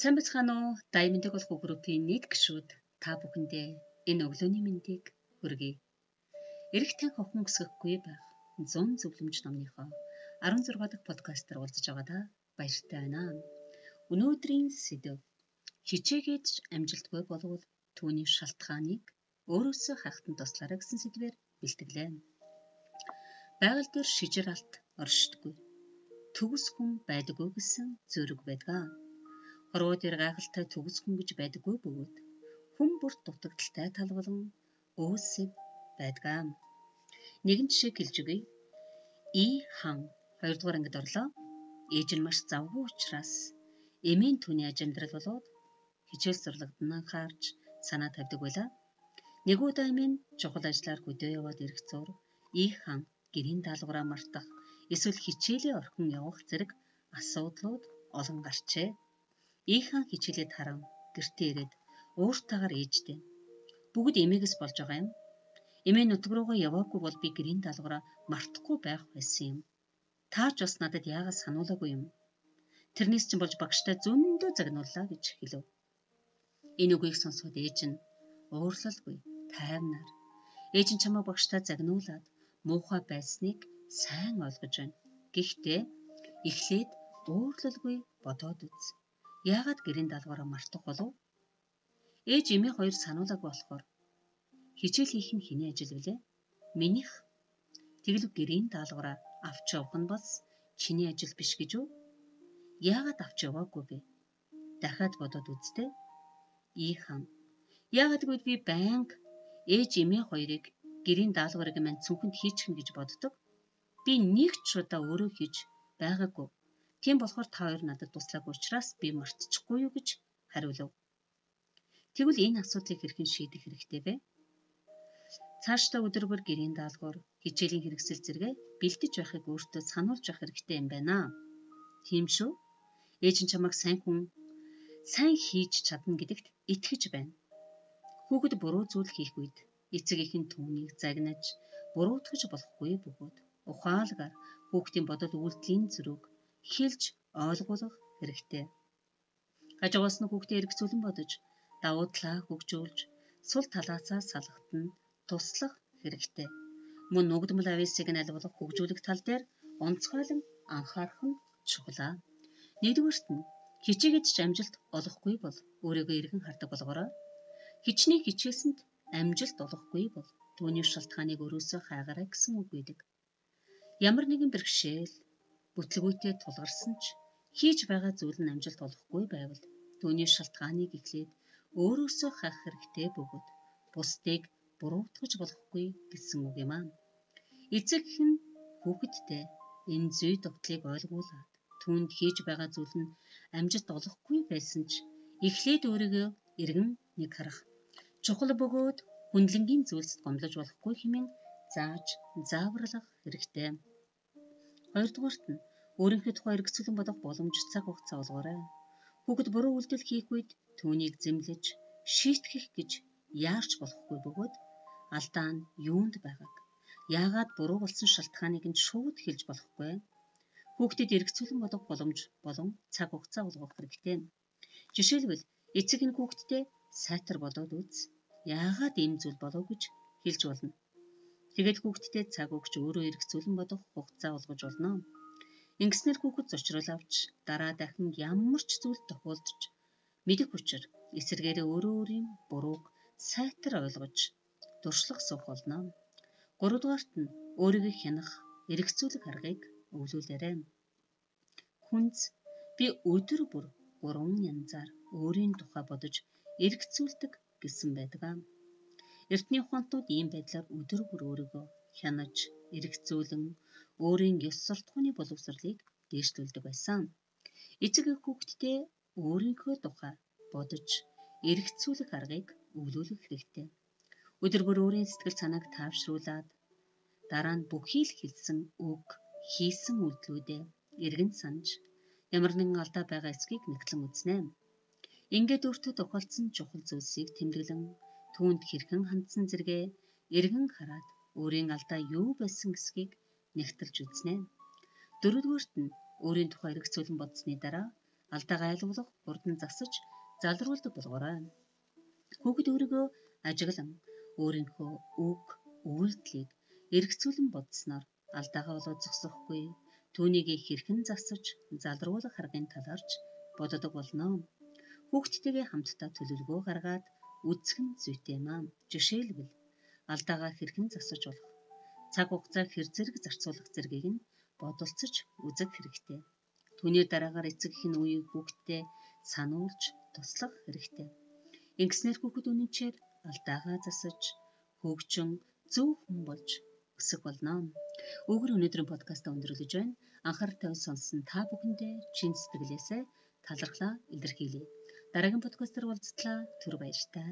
Сайн бацхан уу? Diamond голох группийн нийт гишүүд та бүхэндээ энэ өглөөний мэндийг хүргэе. Эрэх тань хохин өсгөхгүй байх 100 зөвлөмж номныхоо 16 дахь подкастаар уулзаж байгаадаа баяртай байна. Өнөөдрийн сэдэв хичээгээд ч амжилтгүй болвол түүний шалтгааныг өөрөөсөө хайхтан туслаарай гэсэн сэдвээр бэлтгэлээ. Байгаль дээр шижир алт оршдгүй. Төгс хүн байдаггүй гэсэн зөрөг байдаг. Хорвоо дээр гайхалтай төгс хүн гэж байдаггүй бөгөөд хүн бүрт дутагдaltaй тал болон өөсөв байдгаа. Нэгэн жишээ хэлж өгье. И хан хоёрдугаар ангид орлоо. Ээж нь маш завгүй учраас эмийн түүний аж амьдрал болоод хичээл сурлагдана хаарч санаа тавьдаг байлаа. Нэг удаа эмийн чухал ажлаар хөдөө яваад ирэх зур И хан гэрийн даалгавраа мартах эсвэл хичээлээ орхин явах зэрэг асуудлууд олон гарчээ. Ийхан хичээлээд харан гэртээ ирээд ууртаагаар ээжтэй. Бүгд эмээгс болж байгаа юм. Эмээ нутг руугаа яваагүй бол би гэрийн даалгавраа мартахгүй байх байсан юм. Таач бас надад яагаад сануулаагүй юм. Тэрнээс чинь болж багштай зөндөө загнууллаа гэж хэлв. Энэ үгийг сонсоод ээж нь уурлалгүй тайвнаар ээж нь чамаа багштай загнуулад муухай байсныг сайн ойлгож байна. Гэхдээ эхлээд уурлалгүй бодоод үз. Яагаад гэрийн даалгавраа мартах болов? Ээж эмээ хоёр сануулаг болохоор хичээл хийх нь хэний ажил вүлээ? Минийх. Тэгэлв гэрийн даалгавраа авч явах нь бас чиний ажил биш гэж үү? Яагаад авч яваагүй бэ? Дахиад бодоод үзтээ. Ийхан. Яагаад гэвэл би байнга ээж эмээ хоёрыг гэрийн даалгаврыг мань цүнхэнд хийчихнэ гэж боддог. Би нэг ч удаа өөрөө хийж байгаагүй. Тийм болохоор та хоёр надад туслаагүй учраас би мартчихгүй юу гэж хариулав. Тэгвэл энэ асуудлыг хэрхэн шийдэх хэрэгтэй вэ? Цаашдаа өдөр бүр гэрийн даалгавар, хичээлийн хэрэгсэл зэрэгэ бэлдэж байхыг өөртөө сануулж явах хэрэгтэй юм байна. Тийм шүү. Ээж нь чамайг сайн хүн сайн хийж чадна гэдэгт итгэж байна. Хүүхэд буруу зүйл хийх үед эцэг ихэн түүнийг загнаж буруутгаж болохгүй бөгөөд ухаалгаар хүүхдийн бодол үйлдэлийн зүрэг хэлж ойлгуулах хэрэгтэй. Хажуугаас нь хүүхдээ эргцүүлэн бодож давуу талаа хөгжүүлж сул талаасаа салгахтан туслах хэрэгтэй. Мөн нүгдмэл ависыг нь аль болох хөгжүүлэх тал дээр онцгойлон анхаарах нь чухал. Нэгдүгээрт нь хичээгээд ч амжилт олохгүй бол өөрийгөө эргэн хардаг болгоорой. Хичнээн хичээсэнд амжилт олохгүй бол түүний шалтгааныг өрөөсөө хайгаарай гэсэн үг байдаг. Ямар нэгэн бэрхшээл бүтлгүүтээ тулгарсан ч хийж байгаа зүйл нь амжилт олохгүй байвал түүний шалтгааныг эхлээд өөрөөсөө хайх хэрэгтэй бөгөөд бусдыг буруутгаж болохгүй гэсэн үг юм аа. Эцэг хэн хүүхэдтэй энэ зүй тогтлыг ойлгуулад түүнд хийж байгаа зүйл нь амжилт олохгүй байсан ч эхлээд өөрийгөө эргэн нэг харах чухал бөгөөд хүндлэнгийн зүйлсд гомдлож болохгүй хэмээн зааж зааварлах хэрэгтэй. Хоёрдугаарт нь өөрийнхөө тухай эргэцүүлэн бодох боломж цаг хугацаа олгоорой. Хүүхэд буруу үйлдэл хийх үед түүнийг зэмлэж шийтгэх гэж яарч болохгүй бөгөөд алдаа нь юунд байгааг яагаад буруу болсон шалтгааныг нь шууд хэлж болохгүй. Хүүхдэд эргэцүүлэн бодох боломж болон цаг хугацаа олгох хэрэгтэй. Жишээлбэл эцэг нь хүүхдтэй сайтар бодоод үз. Яагаад ийм зүйл болов гэж хэлж болно. Тэгээд хүүхдтэй цаг өгч өөрөө эргцүүлэн бодох хугацаа олгож болно. Ингэснээр хүүхэд зочрол авч дараа дахин ямар ч зүйл тохиолдож мэдэх учир эсэргээрээ өөрөө өөрийн бурууг сайтар ойлгож дуршлах суух болно. Гуравдугаарт нь өөрийгөө хянах, эргцүүлэх аргыг өвлүүлээрэй. Хүнз би өдөр бүр гурван янзаар өөрийн тухай бодож эргцүүлдэг гэсэн байдаг. Эртний ухаантууд ийм байдлаар өдөр бүр өөрийгөө хянаж, эргцүүлэн өөрийн ёс суртахууны боловсролыг дээшлүүлдэг байсан. Эцэг эх хүүхдтэй өөрийнхөө тухай бодож, эргцүүлэх аргыг өвлүүлэх хэрэгтэй. Өдөр бүр өөрийн сэтгэл санааг таавшруулад дараа нь бүхий л хэлсэн үг, хийсэн үйлдэлүүдээ эргэн санаж ямар нэгэн алдаа байгаа эсхийг нэгтлэн үзнэ. Ингээд өөртөө тохиолдсон чухал зүйлсийг тэмдэглэн түүнд хэрхэн хандсан зэрэгэ эргэн хараад өөрийн алдаа юу байсан гэдгийг нэгтэлж үзнэ. Дөрөвдүгüрт нь өөрийн тухай эргэцүүлэн бодсны дараа Алдаагаа айлгуулах, урд нь засаж залруулдаг болгоорой. Хүүхэд өөрийгөө ажиглан өөрийнхөө үг, үйлдэлийг эргцүүлэн бодсноор алдаагаа болоод зогсохгүй түүнийг хэрхэн засаж залруулах харгын талаарч боддог болно. Хүүхдтэйгээ хамтдаа төлөвлөгөө гаргаад үзэх нь зүйтэй аа. Жишээлбэл алдаагаа хэрхэн засаж болох, цаг хугацаа хэр зэрэг зарцуулах зэргийг нь бодолцож үзэх хэрэгтэй. Түүний дараагаар эцэг нь үеийг хүүхдтэй сануулж туслах хэрэгтэй. Ингэснээр хүүхэд үнэнчээр алдаагаа засаж хөгжин зөв хүн болж өсөх болно. Өгөр өнөөдрийн подкаста өндөрлөж байна. Анхаар тавь сонсон та бүхэндээ чин сэтгэлээсээ талархлаа илэрхийлье. Дараагийн подкастаар уулзтлаа түр баяртай.